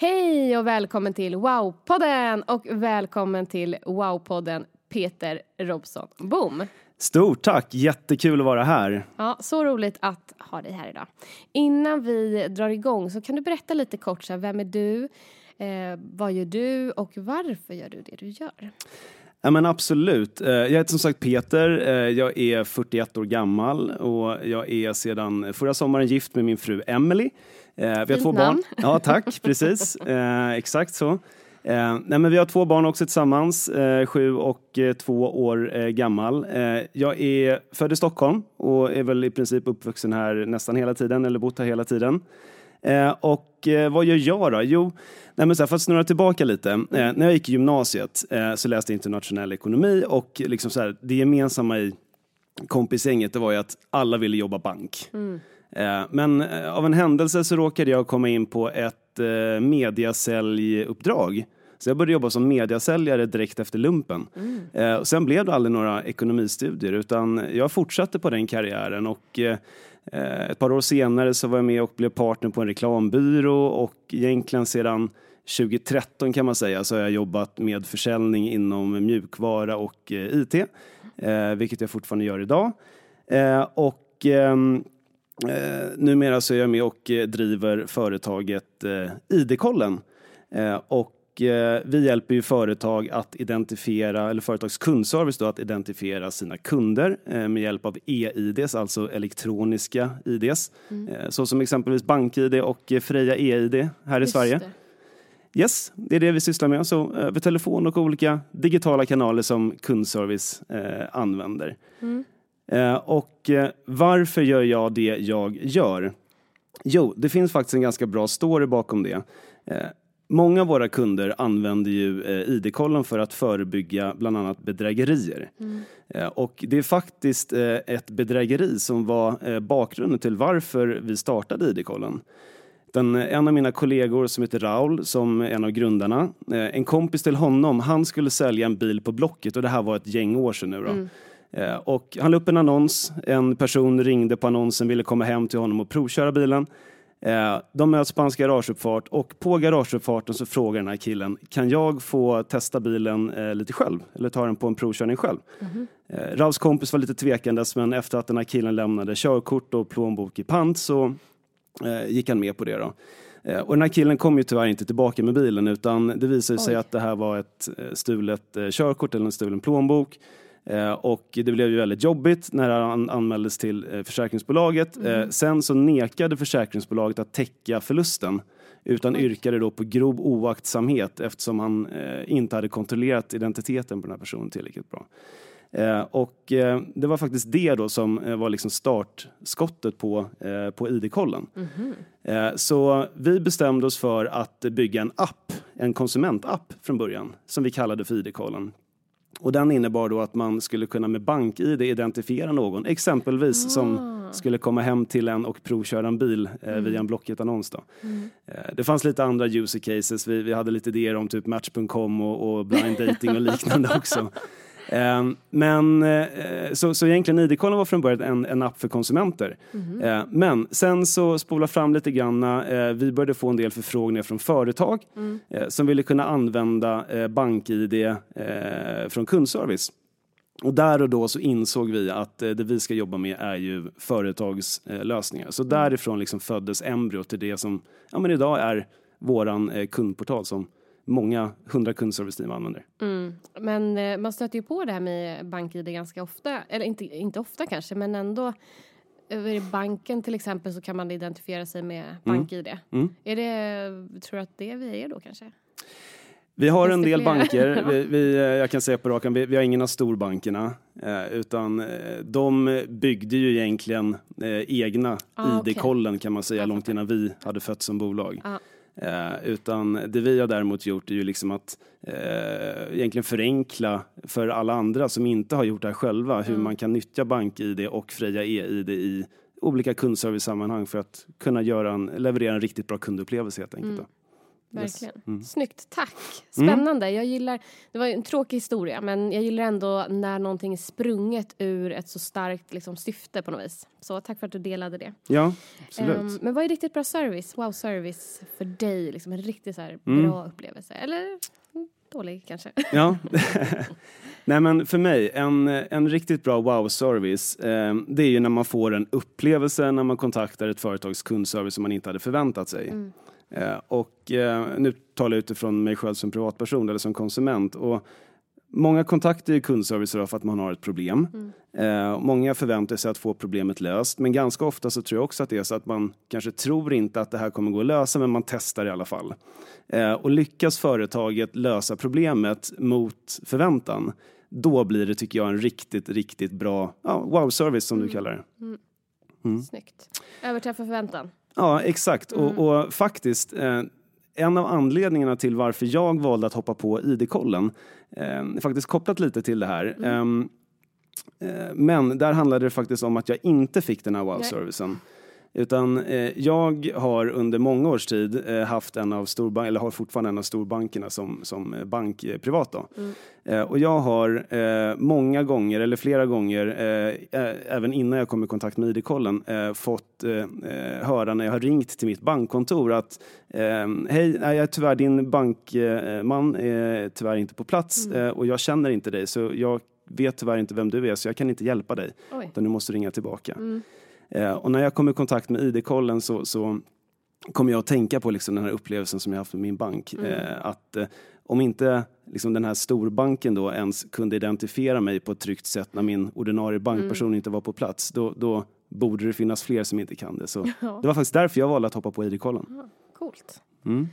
Hej och välkommen till Wow-podden och välkommen till Wow-podden Peter Robson Boom. Stort tack, jättekul att vara här. Ja, så roligt att ha dig här idag. Innan vi drar igång så kan du berätta lite kort, så här, vem är du, eh, vad gör du och varför gör du det du gör? Ja men absolut. Eh, Jag heter som sagt Peter, Eh, jag är 41 år gammal och jag är sedan förra sommaren gift med min fru Emily. Vi har Fint två namn. barn. Ja tack, precis. Eh, Exakt så. Eh, nej, men vi har två barn också tillsammans, eh, sju och eh, två år eh, gammal. Eh, jag är född i Stockholm och är väl i princip uppvuxen här nästan hela tiden, eller bott här hela tiden. Eh, och eh, vad gör jag då? Jo, nej men så här, för att snurra tillbaka lite. Eh, när jag gick i gymnasiet så läste jag internationell ekonomi och liksom så här, det gemensamma i kompisgänget det var ju att alla ville jobba bank. Eh, men av en händelse så råkade jag komma in på ett eh, mediasäljuppdrag. Så jag började jobba som mediasäljare direkt efter lumpen. Eh, och sen blev det aldrig några ekonomistudier utan jag fortsatte på den karriären och eh, Eh, ett par år senare så var jag med och blev partner på en reklambyrå och egentligen sedan 2013 kan man säga så har jag jobbat med försäljning inom mjukvara och eh, IT, eh, vilket jag fortfarande gör idag. Och ehm, numera så är jag med och driver företaget ID-kollen. Och och eh, vi hjälper ju företag att identifiera, eller företags kundservice då, att identifiera sina kunder eh, med hjälp av e-IDs, alltså elektroniska IDs. Eh, så som exempelvis BankID och eh, Freja e-ID här i Just Sverige. det. Yes, det är det vi sysslar med. Så över telefon och olika digitala kanaler som kundservice eh, använder. Eh, och eh, varför gör jag det jag gör? Jo, det finns faktiskt en ganska bra story bakom det. Många av våra kunder använder ju eh, ID-kollen för att förebygga bland annat bedrägerier. Eh, och det är faktiskt eh, ett bedrägeri som var bakgrunden till varför vi startade ID-kollen. Den, en av mina kollegor som heter Raul, som är en av grundarna, en kompis till honom, han skulle sälja en bil på Blocket och det här var ett gäng år sedan nu då. Eh, Och han la upp en annons, en person ringde på annonsen, ville komma hem till honom och provköra bilen. Eh, De möts på hans garageuppfart och på garageuppfarten så frågar den här killen, kan jag få testa bilen eh, lite själv? Eller ta den på en provkörning själv? Eh, Rauls kompis var lite tvekandes men efter att den här killen lämnade körkort och plånbok i pant så gick han med på det. Då. Och den här killen kom ju tyvärr inte tillbaka med bilen utan det visade sig Oj. att det här var ett stulet körkort eller en stulen plånbok. Eh, och det blev ju väldigt jobbigt när han anmäldes till eh, försäkringsbolaget. Eh, sen så nekade försäkringsbolaget att täcka förlusten utan yrkade då på grov oaktsamhet eftersom han inte hade kontrollerat identiteten på den här personen tillräckligt bra. Eh, och eh, det var faktiskt det då som eh, var liksom startskottet på, på ID-kollen. Eh, så vi bestämde oss för att bygga en app, en konsumentapp från början, som vi kallade för ID-kollen. Och den innebar då att man skulle kunna med BankID identifiera någon, exempelvis som skulle komma hem till en och provköra en bil eh, via en Blocket-annons. Då. Eh, det fanns lite andra user cases. Vi, vi hade lite idéer om typ Match.com och, och blind dating och liknande också. Eh, men eh, så, så egentligen ID-kollen var från början en, en app för konsumenter. Eh, men sen så spola fram lite grann. Eh, vi började få en del förfrågningar från företag eh, som ville kunna använda eh, BankID från kundservice. Och där och då så insåg vi att det vi ska jobba med är ju företagslösningar. Så därifrån liksom föddes embryot till det som ja, men idag är våran kundportal som många hundra kundserviceteam använder. Men eh, man stöter ju på det här med BankID ganska ofta. Eller inte, inte ofta kanske, men ändå. Över banken till exempel så kan man identifiera sig med BankID. Mm. Är det, tror du att det vi är då kanske? Vi har en del banker, vi, vi, eh, jag kan säga på rakan, vi, vi har ingen av storbankerna. Eh, utan de byggde ju egentligen egna Ah. ID-kollen kan man säga Jag långt innan vi hade fötts som bolag. Ja. Eh, utan det vi har däremot gjort är ju liksom att eh, egentligen förenkla för alla andra som inte har gjort det här själva hur man kan nyttja BankID och Freja e-ID i olika kundservice-sammanhang för att kunna göra en, leverera en riktigt bra kundupplevelse helt enkelt. Då. Yes. Verkligen. Snyggt, tack. Spännande. Jag gillar, det var en tråkig historia men jag gillar ändå när någonting är sprunget ur ett så starkt liksom, syfte på något vis. Så tack för att du delade det. Ja, absolut. Ehm, men vad är riktigt bra service, wow service för dig? Liksom en riktigt så här Mm. bra upplevelse. Eller mm, dålig kanske. Ja. Nej men för mig, en, en riktigt bra wow-service, eh, det är ju när man får en upplevelse när man kontaktar ett företags kundservice som man inte hade förväntat sig. Eh, och eh, nu talar jag utifrån mig själv som privatperson eller som konsument. Och Många kontaktar ju kundservice för att man har ett problem. Eh, många förväntar sig att få problemet löst, men ganska ofta så tror jag också att det är så att man kanske tror inte att det här kommer gå att lösa, men man testar i alla fall. Eh, och lyckas företaget lösa problemet mot förväntan, då blir det, tycker jag, en riktigt, riktigt bra ja, wow-service som du kallar det. Snyggt. Överträffa förväntan. Ja, exakt. Och, och faktiskt, eh, en av anledningarna till varför jag valde att hoppa på ID-kollen eh, är faktiskt kopplat lite till det här. Ehm, eh, men där handlade det faktiskt om att jag inte fick den här wow-servicen. Utan eh, jag har under många års tid eh, haft en av storbank, eller har fortfarande en av storbankerna som, som eh, bank eh, privat. Då. Eh, och jag har eh, många gånger, eller flera gånger, även innan jag kom i kontakt med ID-kollen, fått höra när jag har ringt till mitt bankkontor att eh, hej, jag är tyvärr din bankman är tyvärr inte på plats eh, och jag känner inte dig så jag vet tyvärr inte vem du är så jag kan inte hjälpa dig. Oj. Utan du måste ringa tillbaka. Eh, och när jag kom i kontakt med ID-kollen så, så kommer jag att tänka på liksom den här upplevelsen som jag haft med min bank. Eh, att eh, om inte liksom den här storbanken då ens kunde identifiera mig på ett tryggt sätt när min ordinarie bankperson inte var på plats, då, då borde det finnas fler som inte kan det. Så det var faktiskt därför jag valde att hoppa på ID-kollen. Coolt. Mm.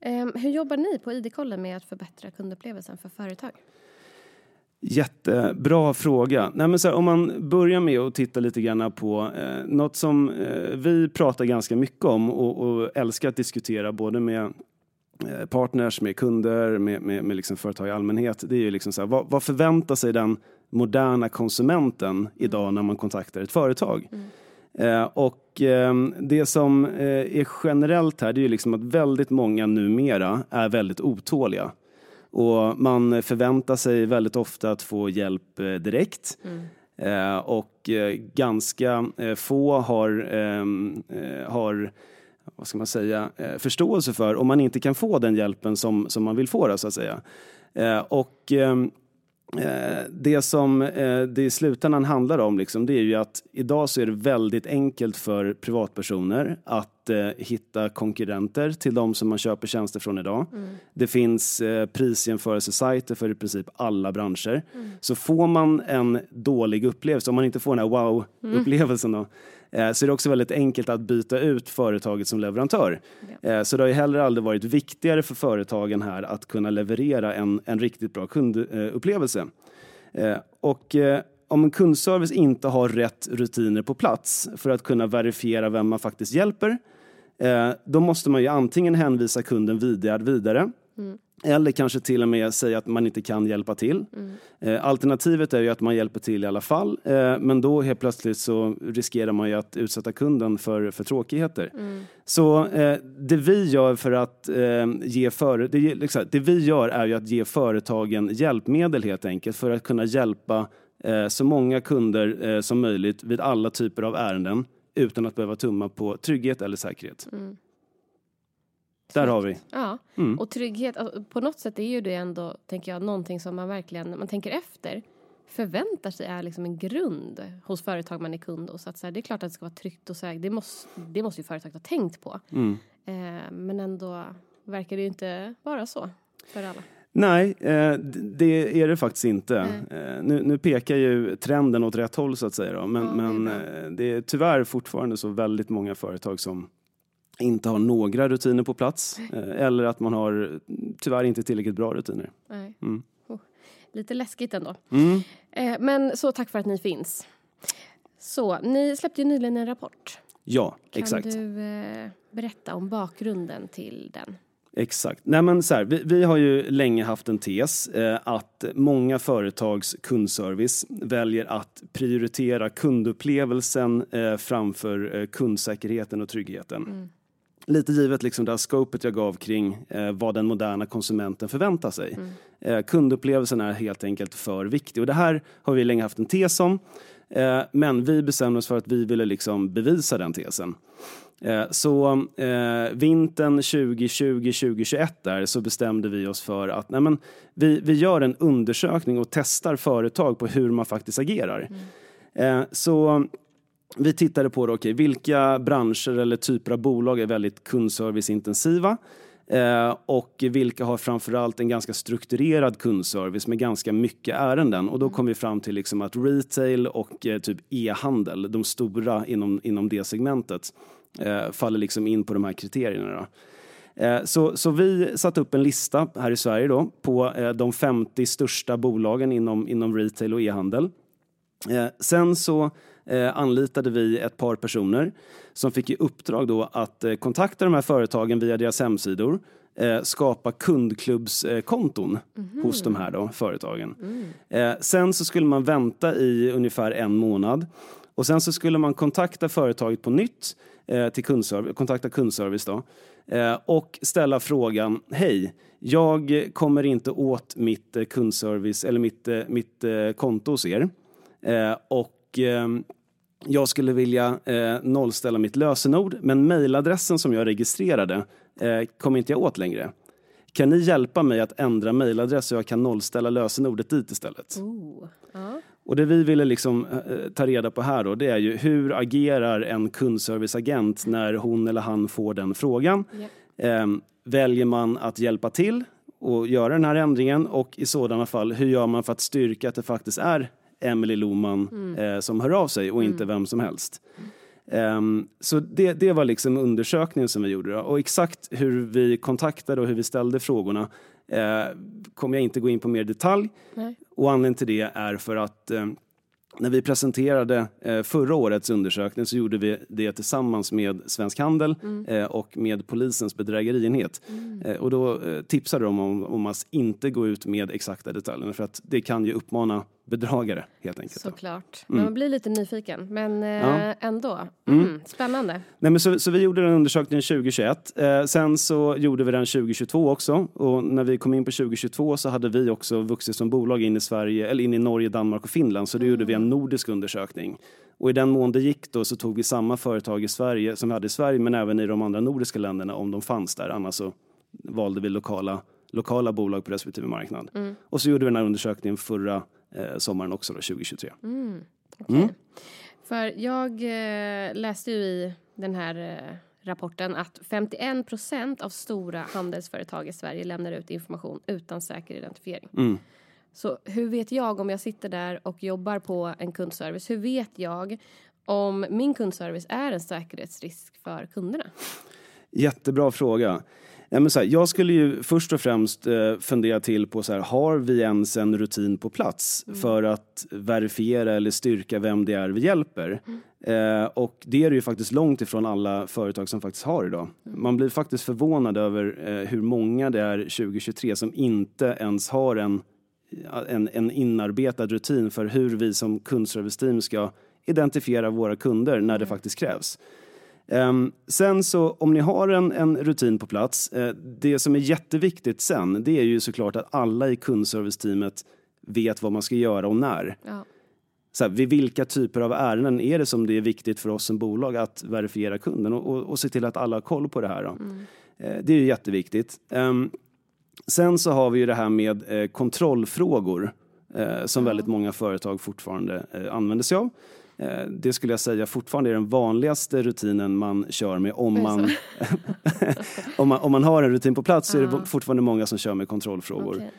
Ehm, hur jobbar ni på ID-kollen med att förbättra kundupplevelsen för företag? Jättebra fråga. Nej, men så här, om man börjar med att titta lite grann på eh, något som eh, vi pratar ganska mycket om och, och älskar att diskutera både med eh, partners, med kunder, med, med, med liksom företag i allmänhet. Det är ju liksom så här, vad, vad förväntar sig den moderna konsumenten idag när man kontaktar ett företag? Eh, och eh, det som eh, är generellt här, det är ju liksom att väldigt många numera är väldigt otåliga. Och man förväntar sig väldigt ofta att få hjälp eh, direkt. Eh, och eh, ganska eh, få har, ehm, eh, har vad ska man säga, förståelse för om man inte kan få den hjälpen som, som man vill få. Då, så att säga. Och ehm, Eh, det som eh, det i slutändan handlar om liksom, det är ju att idag så är det väldigt enkelt för privatpersoner att eh, hitta konkurrenter till de som man köper tjänster från idag. Det finns eh, prisjämförelsesajter för i princip alla branscher. Så får man en dålig upplevelse, om man inte får den här wow-upplevelsen då, eh, så är det också väldigt enkelt att byta ut företaget som leverantör. Eh, Så det har ju heller aldrig varit viktigare för företagen här att kunna leverera en, en riktigt bra kundupplevelse. Eh, Och eh, om en kundservice inte har rätt rutiner på plats för att kunna verifiera vem man faktiskt hjälper, eh, då måste man ju antingen hänvisa kunden vidare, vidare Eller kanske till och med säga att man inte kan hjälpa till. Eh, alternativet är ju att man hjälper till i alla fall. Eh, men då helt plötsligt så riskerar man ju att utsätta kunden för, för tråkigheter. Så eh, det vi gör för att ge för, det, liksom, det vi gör är ju att ge företagen hjälpmedel helt enkelt för att kunna hjälpa så många kunder som möjligt vid alla typer av ärenden utan att behöva tumma på trygghet eller säkerhet. Där har vi. Ja, Mm. och trygghet, alltså, på något sätt är ju det ändå, tänker jag, någonting som man verkligen, när man tänker efter, förväntar sig är liksom en grund hos företag man är kund hos. Att så här, det är klart att det ska vara tryggt och säkert, det måste, det måste ju företaget ha tänkt på. Mm. Eh, men ändå verkar det ju inte vara så för alla. Nej, eh, det är det faktiskt inte. Eh, nu, nu pekar ju trenden åt rätt håll så att säga. Då. Men, Ja, det är men eh, det är tyvärr fortfarande så väldigt många företag som inte har några rutiner på plats. Eh, eller att man har tyvärr inte tillräckligt bra rutiner. Nej. Mm. Oh, lite läskigt ändå. Mm. Eh, men så tack för att ni finns. Så, ni släppte ju nyligen en rapport. Ja, Kan exakt. du eh, berätta om bakgrunden till den? Exakt. Nej, men så här, vi, vi har ju länge haft en tes eh, att många företags kundservice väljer att prioritera kundupplevelsen eh, framför kundsäkerheten och tryggheten. Lite givet liksom det här scopet jag gav kring eh, vad den moderna konsumenten förväntar sig. Eh, kundupplevelsen är helt enkelt för viktig och det här har vi länge haft en tes om. Eh, men vi bestämde oss för att vi ville liksom bevisa den tesen. Eh, Så eh, vintern 2020-2021 där så bestämde vi oss för att nej men, vi, vi gör en undersökning och testar företag på hur man faktiskt agerar. Eh, så vi tittade på då, okay, vilka branscher eller typer av bolag är väldigt kundserviceintensiva eh, och vilka har framförallt en ganska strukturerad kundservice med ganska mycket ärenden. Och då kom vi fram till liksom att retail och eh, typ e-handel, de stora inom, inom det segmentet, eh, faller liksom in på de här kriterierna. Då. Eh, så, så vi satte upp en lista här i Sverige då på eh, de 50 största bolagen inom, inom retail och e-handel. Eh, sen så eh, anlitade vi ett par personer som fick i uppdrag då att eh, kontakta de här företagen via deras hemsidor, eh, skapa kundklubbskonton hos de här då, företagen. Eh, sen så skulle man vänta i ungefär en månad och sen så skulle man kontakta företaget på nytt, eh, till kundservice, kontakta kundservice då, eh, och ställa frågan, hej, jag kommer inte åt mitt kundservice eller mitt, mitt konto hos er. Eh, och ehm, jag skulle vilja eh, nollställa mitt lösenord, men mejladressen som jag registrerade eh, kommer inte jag åt längre. Kan ni hjälpa mig att ändra mejladress så jag kan nollställa lösenordet dit istället? Oh. Ja. Och det vi ville liksom eh, ta reda på här då, det är ju hur agerar en kundserviceagent när hon eller han får den frågan? Ja. Eh, väljer man att hjälpa till och göra den här ändringen och i sådana fall, hur gör man för att styrka att det faktiskt är Emily Loman eh, som hör av sig och inte vem som helst? Ehm, så det, det var liksom undersökningen som vi gjorde. Då. Och exakt hur vi kontaktade och hur vi ställde frågorna eh, kommer jag inte gå in på mer detalj. Nej. Och anledningen till det är för att eh, när vi presenterade eh, förra årets undersökning så gjorde vi det tillsammans med Svensk Handel eh, och med polisens bedrägerienhet. Eh, och då eh, tipsade de om, om att inte gå ut med exakta detaljer för att det kan ju uppmana bedragare helt enkelt. Såklart. Men man blir lite nyfiken. Men eh, Ja. ändå. Mm. Spännande. Nej, men så, så vi gjorde den undersökningen 2021. Eh, sen så gjorde vi den 2022 också. Och när vi kom in på 2022 så hade vi också vuxit som bolag in i Sverige, eller in i Norge, Danmark och Finland. Så då gjorde vi en nordisk undersökning. Och i den mån det gick då så tog vi samma företag i Sverige som vi hade i Sverige men även i de andra nordiska länderna om de fanns där. Annars så valde vi lokala, lokala bolag på respektive marknad. Och så gjorde vi den här undersökningen förra sommaren också då, 2023. Okej. Mm. För jag eh, läste ju i den här eh, rapporten att 51 procent av stora handelsföretag i Sverige lämnar ut information utan säker identifiering. Mm. Så hur vet jag om jag sitter där och jobbar på en kundservice? Hur vet jag om min kundservice är en säkerhetsrisk för kunderna? Jättebra fråga. Ja, men så här, jag skulle ju först och främst eh, fundera till på så här, har vi ens en rutin på plats för att verifiera eller styrka vem det är vi hjälper? Eh, och det är det ju faktiskt långt ifrån alla företag som faktiskt har idag. Man blir faktiskt förvånad över eh, hur många det är 2023 som inte ens har en, en, en inarbetad rutin för hur vi som kundserviceteam ska identifiera våra kunder när det faktiskt krävs. Um, sen så om ni har en, en rutin på plats, uh, det som är jätteviktigt sen det är ju såklart att alla i kundserviceteamet vet vad man ska göra och när. Ja. Så här, vid vilka typer av ärenden är det som det är viktigt för oss som bolag att verifiera kunden och, och, och se till att alla har koll på det här. Då. Uh, det är ju jätteviktigt. Um, sen så har vi ju det här med uh, kontrollfrågor som väldigt många företag fortfarande använder sig av. Eh, det skulle jag säga fortfarande är den vanligaste rutinen man kör med om man, om man, om man har en rutin på plats så är det fortfarande många som kör med kontrollfrågor. Okej.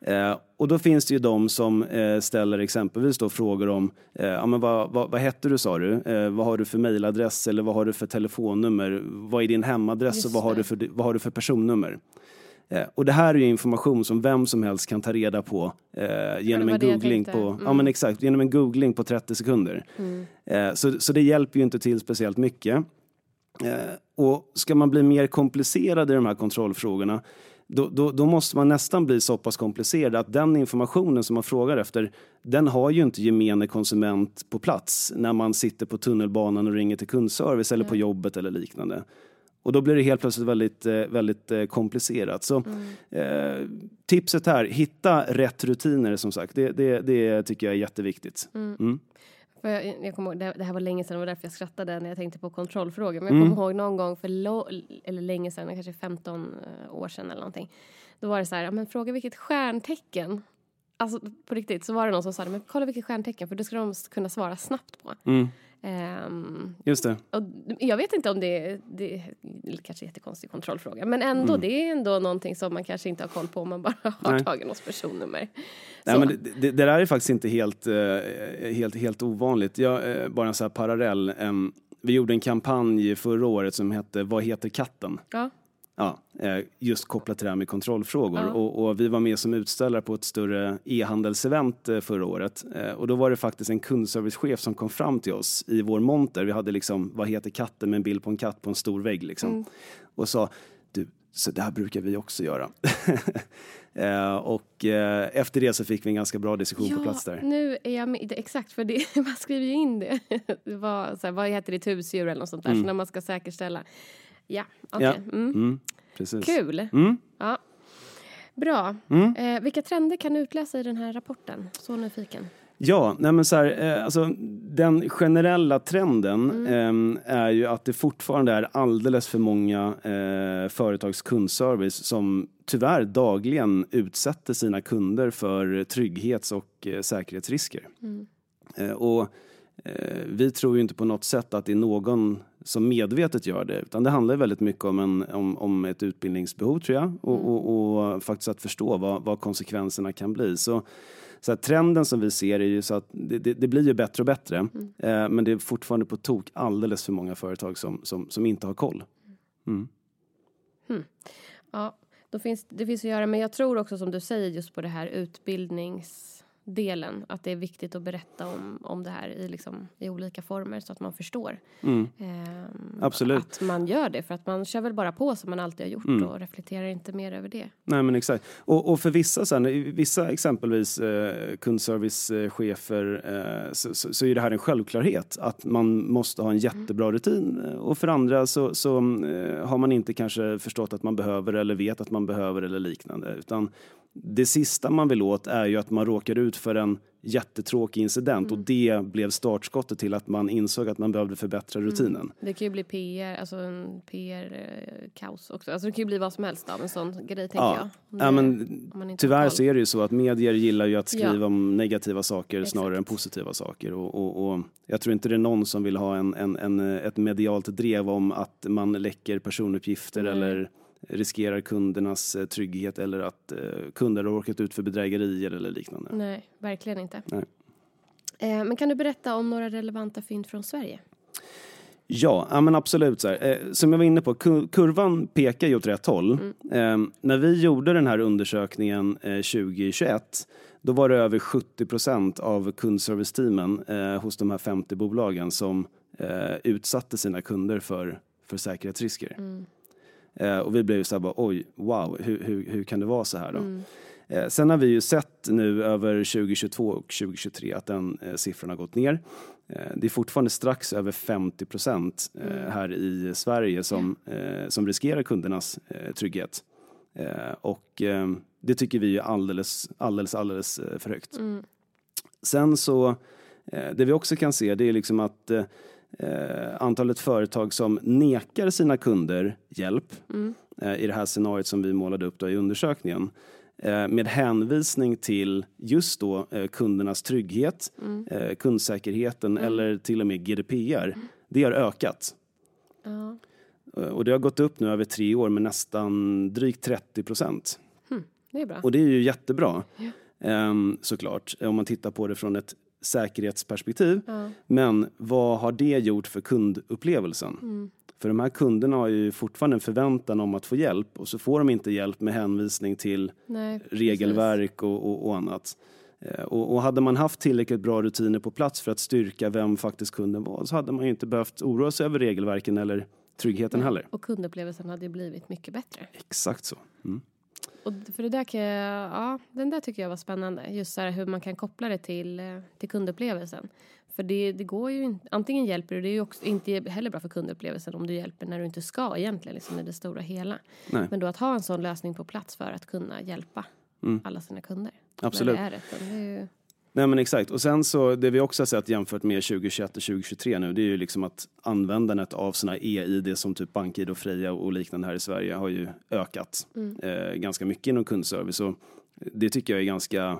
Eh, och då finns det ju de som eh, ställer exempelvis då frågor om eh, ja, men vad, vad, vad hette du sa du? Vad har du för mejladress eller vad har du för telefonnummer? Vad är din hemadress Just och vad har, det. du för, vad har du för personnummer? Eh, och det här är ju information som vem som helst kan ta reda på eh, genom en googling på, Mm. ja men exakt, genom en googling på 30 sekunder. Eh, så, så det hjälper ju inte till speciellt mycket. Eh, och ska man bli mer komplicerad i de här kontrollfrågorna då, då, då måste man nästan bli så pass komplicerad att den informationen som man frågar efter den har ju inte gemene konsument på plats när man sitter på tunnelbanan och ringer till kundservice eller på jobbet eller liknande. Och då blir det helt plötsligt väldigt, eh, väldigt eh, komplicerat. Så eh, tipset här, hitta rätt rutiner som sagt. Det, det, det tycker jag är jätteviktigt. Mm. För jag, jag kommer ihåg, det, det här var länge sedan, det var därför jag skrattade när jag tänkte på kontrollfrågor. Men jag Mm. kommer ihåg någon gång för lo, eller länge sedan, kanske 15 eh, år sedan eller någonting. Då var det så här, men fråga vilket stjärntecken. Alltså på riktigt så var det någon som sa men kolla vilket stjärntecken för det ska de kunna svara snabbt på. Mm. Ehm, Just det. och jag vet inte om det är, det är kanske en jättekonstig kontrollfråga men ändå, det är ändå någonting som man kanske inte har koll på om man bara har Mm. Nej. tagit någons personnummer. Nej, Så. men det, det, det där är faktiskt inte helt, eh, helt, helt ovanligt. Jag, eh, bara en sån här parallell. em, vi gjorde en kampanj förra året som hette Vad heter katten? Ja. Ja, eh, just kopplat till det här med kontrollfrågor. Ja. Och, och vi var med som utställare på ett större e-handelsevent eh, förra året. Eh, och då var det faktiskt en kundservicechef som kom fram till oss i vår monter. Vi hade liksom, vad heter katten med en bild på en katt på en stor vägg liksom. Mm. Och sa, du, så där brukar vi också göra. eh, och eh, efter det så fick vi en ganska bra diskussion på plats där. nu är jag med. Det- Exakt, för det, man skriver ju in det. det var, så här, vad heter ditt husdjur eller något sånt där. Så när man ska säkerställa. Ja, okej. Mm. Ja. Mm. Mm, precis. Kul. Mm. Ja. Bra. Mm. Eh, vilka trender kan du utläsa i den här rapporten? Så nyfiken. Ja, nej men så här, eh, alltså, den generella trenden Mm. eh, är ju att det fortfarande är alldeles för många eh, företags kundservice som tyvärr dagligen utsätter sina kunder för trygghets och eh, säkerhetsrisker. Mm. Eh, och vi tror ju inte på något sätt att det är någon som medvetet gör det, utan det handlar väldigt mycket om, en, om, om ett utbildningsbehov tror jag och, och, och faktiskt att förstå vad, vad konsekvenserna kan bli. Så, så trenden som vi ser är ju så att det, det, det blir ju bättre och bättre, eh, men det är fortfarande på tok alldeles för många företag som, som, som inte har koll. Mm. Ja, då finns, det finns att göra. Men jag tror också som du säger just på det här utbildningsdelen. Att det är viktigt att berätta om, om det här i, liksom, i olika former så att man förstår. Mm. Ehm, Absolut. Att man gör det. För att man kör väl bara på som man alltid har gjort Mm. och reflekterar inte mer över det. Nej men exakt. Och, och för vissa, sen, vissa exempelvis eh, kundservicechefer eh, så, så, så är det här en självklarhet att man måste ha en jättebra rutin. Eh, Och för andra så, så eh, har man inte kanske förstått att man behöver eller vet att man behöver eller liknande. Utan det sista man vill åt är ju att man råkar ut för en jättetråkig incident och det blev startskottet till att man insåg att man behövde förbättra rutinen. Det kan ju bli PR, alltså en PR-kaos också. Alltså det kan ju bli vad som helst av en sån grej tänker jag. Ja, men tyvärr så är det ju så att medier gillar ju att skriva Ja. om negativa saker Exakt. snarare än positiva saker. Och, och, och jag tror inte det är någon som vill ha en, en, en, ett medialt drev om att man läcker personuppgifter Nej. eller riskerar kundernas eh, trygghet eller att eh, kunder har råkat ut för bedrägerier eller liknande. Nej, verkligen inte. Nej. Eh, men kan du berätta om några relevanta fynd från Sverige? Ja, ja men absolut. Så här. Som jag var inne på, ku- kurvan pekar ju åt rätt håll. Eh, när vi gjorde den här undersökningen eh, 2021 då var det över 70 procent av kundserviceteamen hos de här 50 bolagen som utsatte sina kunder för, för säkerhetsrisker. Mm. Eh, och vi blev ju så här bara, oj, wow, hur, hur, hur kan det vara så här då? Mm. Eh, sen har vi ju sett nu över 2022 och 2023 att den eh, siffran har gått ner. Eh, det är fortfarande strax över 50 procent eh, Mm. här i Sverige som, eh, som riskerar kundernas trygghet. Och det tycker vi är alldeles, alldeles, alldeles för högt. Mm. Sen så, det vi också kan se det är liksom att eh, antalet företag som nekar sina kunder hjälp Mm. eh, i det här scenariot som vi målade upp då i undersökningen eh, med hänvisning till just då eh, kundernas trygghet, Mm. eh, kundsäkerheten eller till och med GDPR. Det har ökat. Ja. Eh, Och det har gått upp nu över tre år med nästan drygt 30 procent. Det är bra. Och det är ju jättebra, Ja. ehm, såklart, om man tittar på det från ett säkerhetsperspektiv. Ja. Men vad har det gjort för kundupplevelsen? Mm. För de här kunderna har ju fortfarande en förväntan om att få hjälp och så får de inte hjälp med hänvisning till Nej, regelverk och, och, och annat. Eh, Och, och hade man haft tillräckligt bra rutiner på plats för att styrka vem faktiskt kunden var så hade man ju inte behövt oroa sig över regelverken eller tryggheten Nej. heller. Och kundupplevelsen hade blivit mycket bättre. Exakt så. Mm. Och för det där kan jag, ja, den där tycker jag var spännande. Just så här hur man kan koppla det till, eh, till kundupplevelsen. För det, det går ju inte, antingen hjälper du, det är ju också inte heller bra för kundupplevelsen om du hjälper när du inte ska egentligen, liksom i det stora hela. Nej. Men då att ha en sån lösning på plats för att kunna hjälpa Mm. alla sina kunder. Absolut. Det är rätt. Det är ju, Nej men exakt. Och sen så det vi också har sett jämfört med 2021 och 2023 nu det är ju liksom att användandet av såna e-id som typ BankID och Freja och liknande här i Sverige har ju ökat eh, ganska mycket inom kundservice. Och det tycker jag är ganska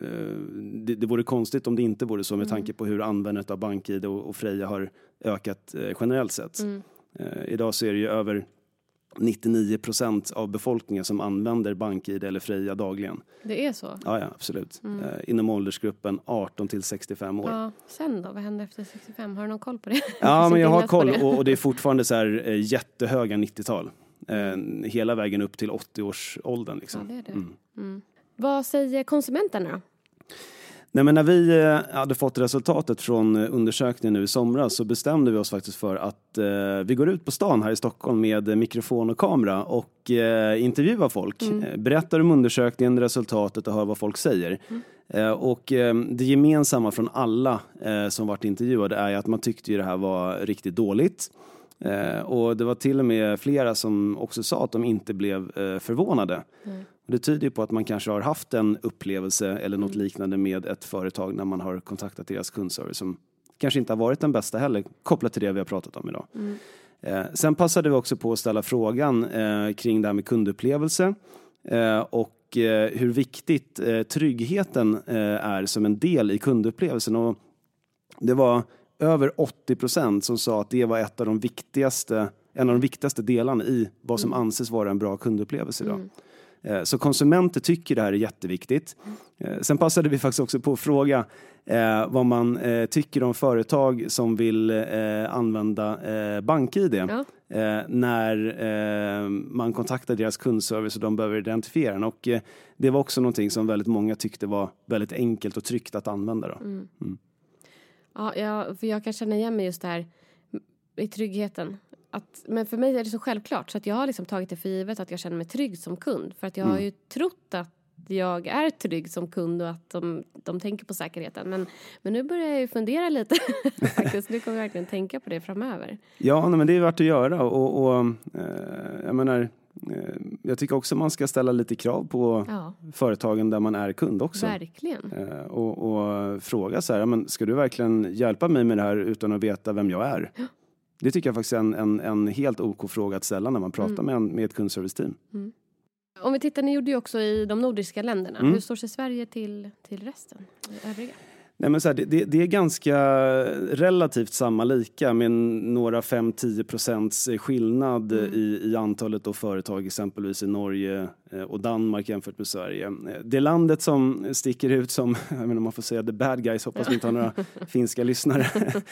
eh, det, det vore konstigt om det inte vore så med tanke på hur användandet av BankID och, och Freja har ökat eh, generellt sett. Mm. Eh, idag så är det ju över 99 procent av befolkningen som använder BankID eller Freja dagligen. det är så. Ja, ja absolut. Eh, inom åldersgruppen 18 till 65 år. Ja, Ja, sen då? Vad händer efter 65? Har du någon koll på det? men jag har koll det. och, och det är fortfarande så här eh, jättehöga 90-tal. Eh, hela vägen upp till 80-årsåldern. Liksom. Ja, det är det. Mm. Mm. Vad säger konsumenterna? Nej, men när vi eh, hade fått resultatet från eh, undersökningen nu i somras så bestämde vi oss faktiskt för att eh, vi går ut på stan här i Stockholm med eh, mikrofon och kamera och eh, intervjuar folk. Eh, berättar om undersökningen, resultatet och hör vad folk säger. Eh, och det gemensamma från alla som varit intervjuade är att man tyckte ju det här var riktigt dåligt. Och det var till och med flera som också sa att de inte blev förvånade. Och det tyder ju på att man kanske har haft en upplevelse eller något liknande med ett företag när man har kontaktat deras kundservice som kanske inte har varit den bästa heller, kopplat till det vi har pratat om idag. Eh, sen passade vi också på att ställa frågan eh, kring det här med kundupplevelse eh, och eh, hur viktigt eh, tryggheten eh, är som en del i kundupplevelsen. Och det var över 80 procent som sa att det var ett av de viktigaste, en av de viktigaste delarna i vad som anses vara en bra kundupplevelse idag. Eh, Så konsumenter tycker det här är jätteviktigt. Eh, Sen passade vi faktiskt också på att fråga eh, vad man eh, tycker om företag som vill eh, använda eh, BankID Ja. eh, när eh, man kontaktar deras kundservice och de behöver identifiera den. Och, eh, det var också någonting som väldigt många tyckte var väldigt enkelt och tryggt att använda. Då. Ja, jag, för jag kan känna igen mig just där i tryggheten. Att, men för mig är det så självklart så att jag har liksom tagit det för givet att jag känner mig trygg som kund. För att jag har ju trott att jag är trygg som kund och att de, de tänker på säkerheten. Men, men nu börjar jag ju fundera lite faktiskt. Nu kommer jag verkligen tänka på det framöver. Ja, nej, men det är värt att göra och, och eh, jag menar, eh, jag tycker också man ska ställa lite krav på Ja, företagen där man är kund också. verkligen. Eh, och, och fråga så här, men ska du verkligen hjälpa mig med det här utan att veta vem jag är? Det tycker jag faktiskt är en, en, en helt OK fråga att ställa när man pratar med, en, med ett kundserviceteam. Om vi tittar, ni gjorde ju också i de nordiska länderna. Mm. Hur står sig Sverige till, till resten? Övriga? Nej, men så här, det, det, är ganska relativt samma lika med några 5-10 procents skillnad i, i antalet då företag exempelvis i Norge eh, och Danmark jämfört med Sverige. Det landet som sticker ut som, jag om man får säga the bad guys, hoppas vi inte har några finska lyssnare.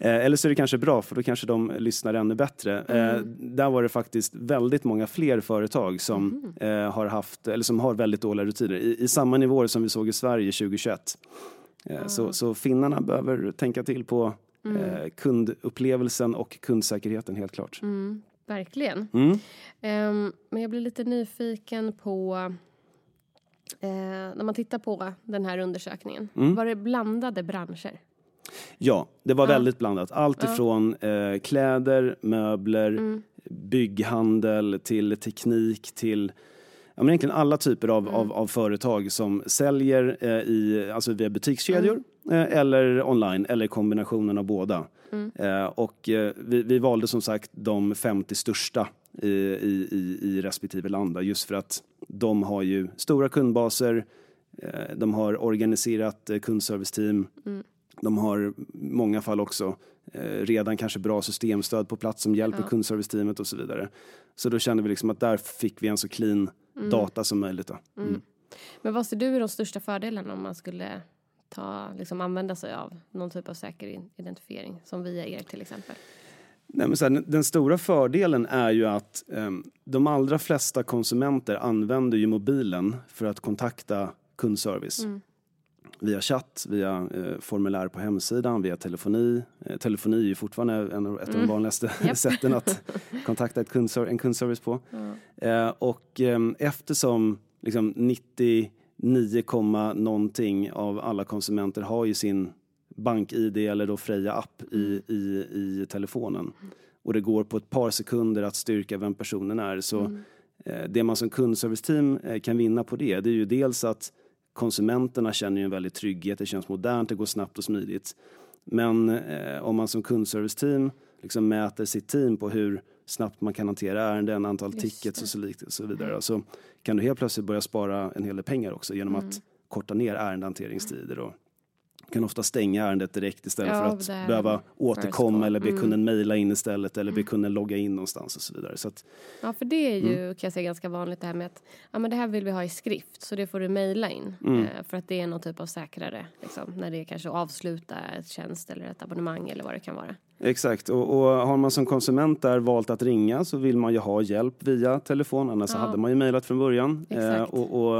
Eh, Eller så är det kanske bra för då kanske de lyssnar ännu bättre. Eh, Där var det faktiskt väldigt många fler företag som eh, har haft, eller som har väldigt dåliga rutiner i, i samma nivåer som vi såg i Sverige 2021. Eh, Så, så finnarna behöver tänka till på Eh, kundupplevelsen och kundsäkerheten helt klart. Mm, verkligen. Mm. Ehm, men jag blir lite nyfiken på... eh, när man tittar på den här undersökningen. Mm. Var det blandade branscher? Ja, det var väldigt blandat. Allt ifrån eh, kläder, möbler, Mm. bygghandel till teknik till ja, men egentligen alla typer av, Mm. av, av företag som säljer eh, i, alltså via butikskedjor Mm. eh, eller online eller kombinationen av båda. Mm. Eh, och eh, vi, vi valde som sagt de 50 största i, i, i, i respektive land då, just för att de har ju stora kundbaser, eh, de har organiserat eh, kundserviceteam, Mm. de har i många fall också redan kanske bra systemstöd på plats som hjälper Ja. kundserviceteamet och så vidare. Så då kände vi liksom att där fick vi en så clean data som möjligt. Då. Mm. Men vad ser du är de största fördelarna om man skulle ta, liksom använda sig av någon typ av säker in- identifiering som via er till exempel? Nej, men så här, den- stora fördelen är ju att ehm, de allra flesta konsumenter använder ju mobilen för att kontakta kundservice. Mm. Via chatt, via eh, formulär på hemsidan, via telefoni. Eh, telefoni är ju fortfarande en av, ett av de Mm. vanligaste Japp. sätten att kontakta ett kundser- en kundservice på. Ja. Eh, och ehm, eftersom liksom 99, komma någonting av alla konsumenter har ju sin bank-id eller då Freja app i, i, i telefonen och det går på ett par sekunder att styrka vem personen är så Mm. eh, det man som kundserviceteam eh, kan vinna på det det är ju dels att konsumenterna känner ju en väldig trygghet, det känns modernt, det går snabbt och smidigt. Men eh, om man som kundserviceteam liksom mäter sitt team på hur snabbt man kan hantera ärenden, antal Just tickets det. och så, lik- och så vidare. Så kan du helt plötsligt börja spara en hel del pengar också genom Mm. att korta ner ärendehanteringstider och kan ofta stänga ärendet direkt istället Ja, för att behöva återkomma call. eller be Mm. kunden mejla in istället eller be kunden logga in någonstans och så vidare. Så att, Ja, för det är ju Mm. kan jag säga ganska vanligt det här med att ja, men det här vill vi ha i skrift så det får du mejla in. Mm. Eh, för att det är någon typ av säkrare liksom, när det är kanske att avsluta ett tjänst eller ett abonnemang eller vad det kan vara. Exakt, och, och har man som konsument där valt att ringa så vill man ju ha hjälp via telefon, annars Ja. hade man ju mejlat från början. Exakt. och, och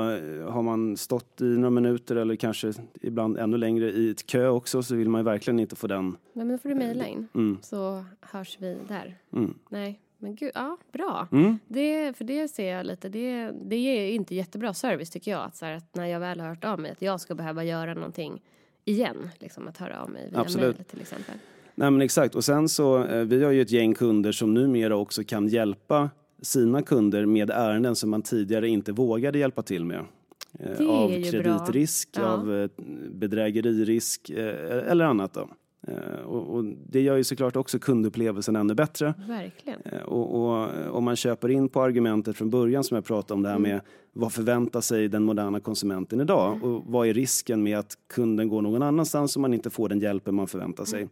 har man stått i några minuter eller kanske ibland ännu längre i ett kö också så vill man ju verkligen inte få den. Nej, men då får du mejla in Mm, så hörs vi där. mm, Nej, men gud, ja, bra. mm. Det, för det ser jag lite, det, det är inte jättebra service tycker jag. Att, så här, att när jag väl har hört av mig att jag ska behöva göra någonting igen. Liksom att höra av mig via mejl till exempel. Nej men exakt, och sen så, eh, vi har ju ett gäng kunder som numera också kan hjälpa sina kunder med ärenden som man tidigare inte vågade hjälpa till med. Eh, Det av kreditrisk. Ja. av eh, bedrägeririsk eh, eller annat då. Och, och det gör ju såklart också kundupplevelsen ännu bättre. Verkligen. Och, om man köper in på argumentet från början som jag pratade om det här Mm. med vad förväntar sig den moderna konsumenten idag och vad är risken med att kunden går någon annanstans om man inte får den hjälpen man förväntar sig. Mm.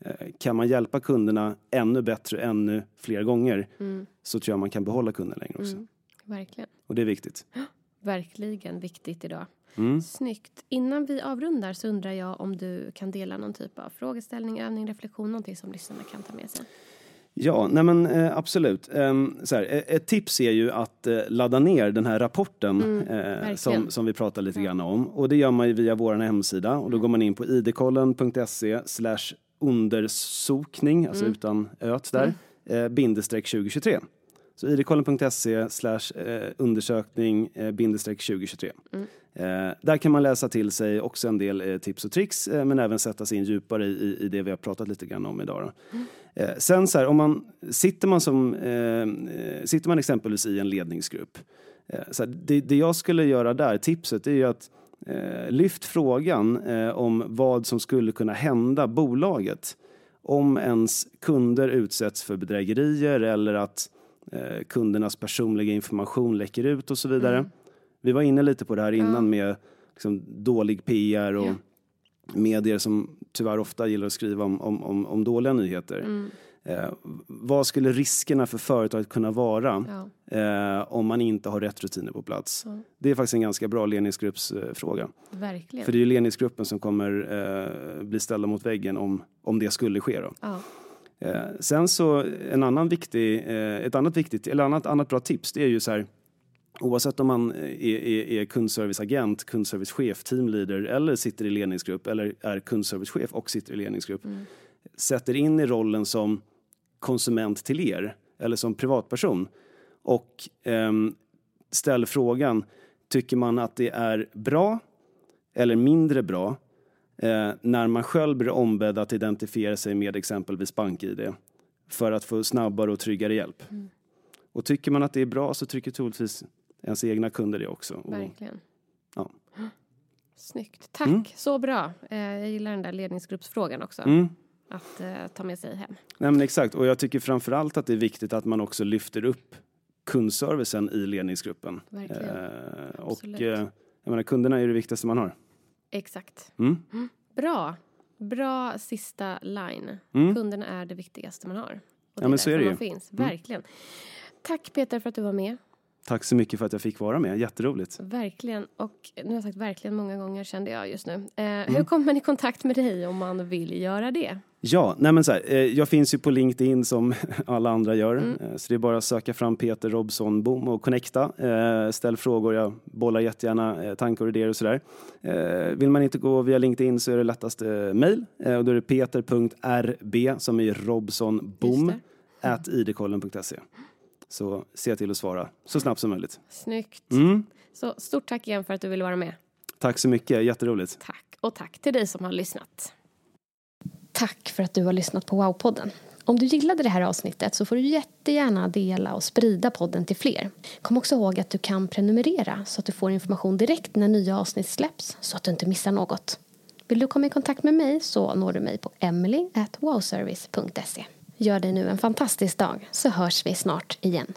Eh, Kan man hjälpa kunderna ännu bättre, ännu fler gånger Mm, så tror jag man kan behålla kunden längre också. mm, verkligen. Och det är viktigt. Verkligen viktigt idag. Mm. Snyggt. Innan vi avrundar så undrar jag om du kan dela någon typ av frågeställning, övning, reflektion, någonting som lyssnarna kan ta med sig. Ja, nej men eh, absolut. Ehm, så här, eh, ett tips är ju att eh, ladda ner den här rapporten Mm, eh, som, som vi pratade lite grann om. Och det gör man ju via vår hemsida och då går man in på idkollen.se undersokning, alltså Mm. utan öt där, eh, bindestreck 2023. Så idkollen.se slash eh, undersökning eh, bindestreck 2023. Mm. Eh, där kan man läsa till sig också en del eh, tips och tricks eh, men även sätta sig in djupare i, i, i det vi har pratat lite grann om idag. Eh, sen så här, om man, sitter, man som, sitter man exempelvis i en ledningsgrupp. Så här, det, det jag skulle göra där, tipset, är ju att lyft frågan eh, om vad som skulle kunna hända bolaget om ens kunder utsätts för bedrägerier eller att eh, kundernas personliga information läcker ut och så vidare. Mm. Vi var inne lite på det här innan Ja. med liksom, dålig PR och Ja. medier som tyvärr ofta gillar att skriva om, om, om, om dåliga nyheter. Mm, Eh, vad skulle riskerna för företaget kunna vara ja, eh, om man inte har rätt rutiner på plats? Ja. Det är faktiskt en ganska bra ledningsgruppsfråga. Eh, verkligen. för det är ju ledningsgruppen som kommer eh, bli ställda mot väggen om, om det skulle ske. Då. ja. Eh, sen så en annan viktig, eh, ett annat viktigt, eller annat, annat bra tips det är ju så här Oavsett om man är, är, är kundserviceagent, kundservicechef, teamleader eller sitter i ledningsgrupp eller är kundservicechef och sitter i ledningsgrupp. Mm. sätter in i rollen som konsument till er eller som privatperson och ehm, ställer frågan, tycker man att det är bra eller mindre bra eh, när man själv blir ombedd att identifiera sig med exempelvis BankID för att få snabbare och tryggare hjälp. Och tycker man att det är bra så tycker troligtvis ens egna kunder det också. Och, Verkligen. ja. Snyggt. Tack, Mm. så bra. Eh, jag gillar den där ledningsgruppsfrågan också. Mm. Att eh, ta med sig hem. Nej, men exakt, och jag tycker framförallt att det är viktigt att man också lyfter upp kundservicen i ledningsgruppen. Verkligen. Eh, och eh, jag menar, kunderna är det viktigaste man har. Exakt. Mm. Bra. Bra sista line. Mm. Kunderna är det viktigaste man har. Och Ja, men så är det ju. finns. Mm. Verkligen. Tack Peter för att du var med. Tack så mycket för att jag fick vara med, jätteroligt. Verkligen. Och nu har jag sagt verkligen många gånger kände jag just nu. Eh, Mm. Hur kommer man i kontakt med dig om man vill göra det? Ja, nej men så här, eh, jag finns ju på LinkedIn som alla andra gör. Mm. Eh, Så det är bara att söka fram Peter Robson Bom och connecta. Eh, Ställ frågor, jag bollar jättegärna eh, tankar och idéer och sådär. Eh, Vill man inte gå via LinkedIn så är det lättast. Eh, Och då är det peter.rb som är Robson at idkollen.se. Så se till att svara så snabbt som möjligt. Snyggt. Mm. Så stort tack igen för att du ville vara med. Tack så mycket, jätteroligt. Tack. Och tack till dig som har lyssnat. Tack för att du har lyssnat på Wow-podden. Om du gillade det här avsnittet så får du jättegärna dela och sprida podden till fler. Kom också ihåg att du kan prenumerera så att du får information direkt när nya avsnitt släpps så att du inte missar något. Vill du komma i kontakt med mig så når du mig på emily@wowservice.se. Gör dig nu en fantastisk dag så hörs vi snart igen.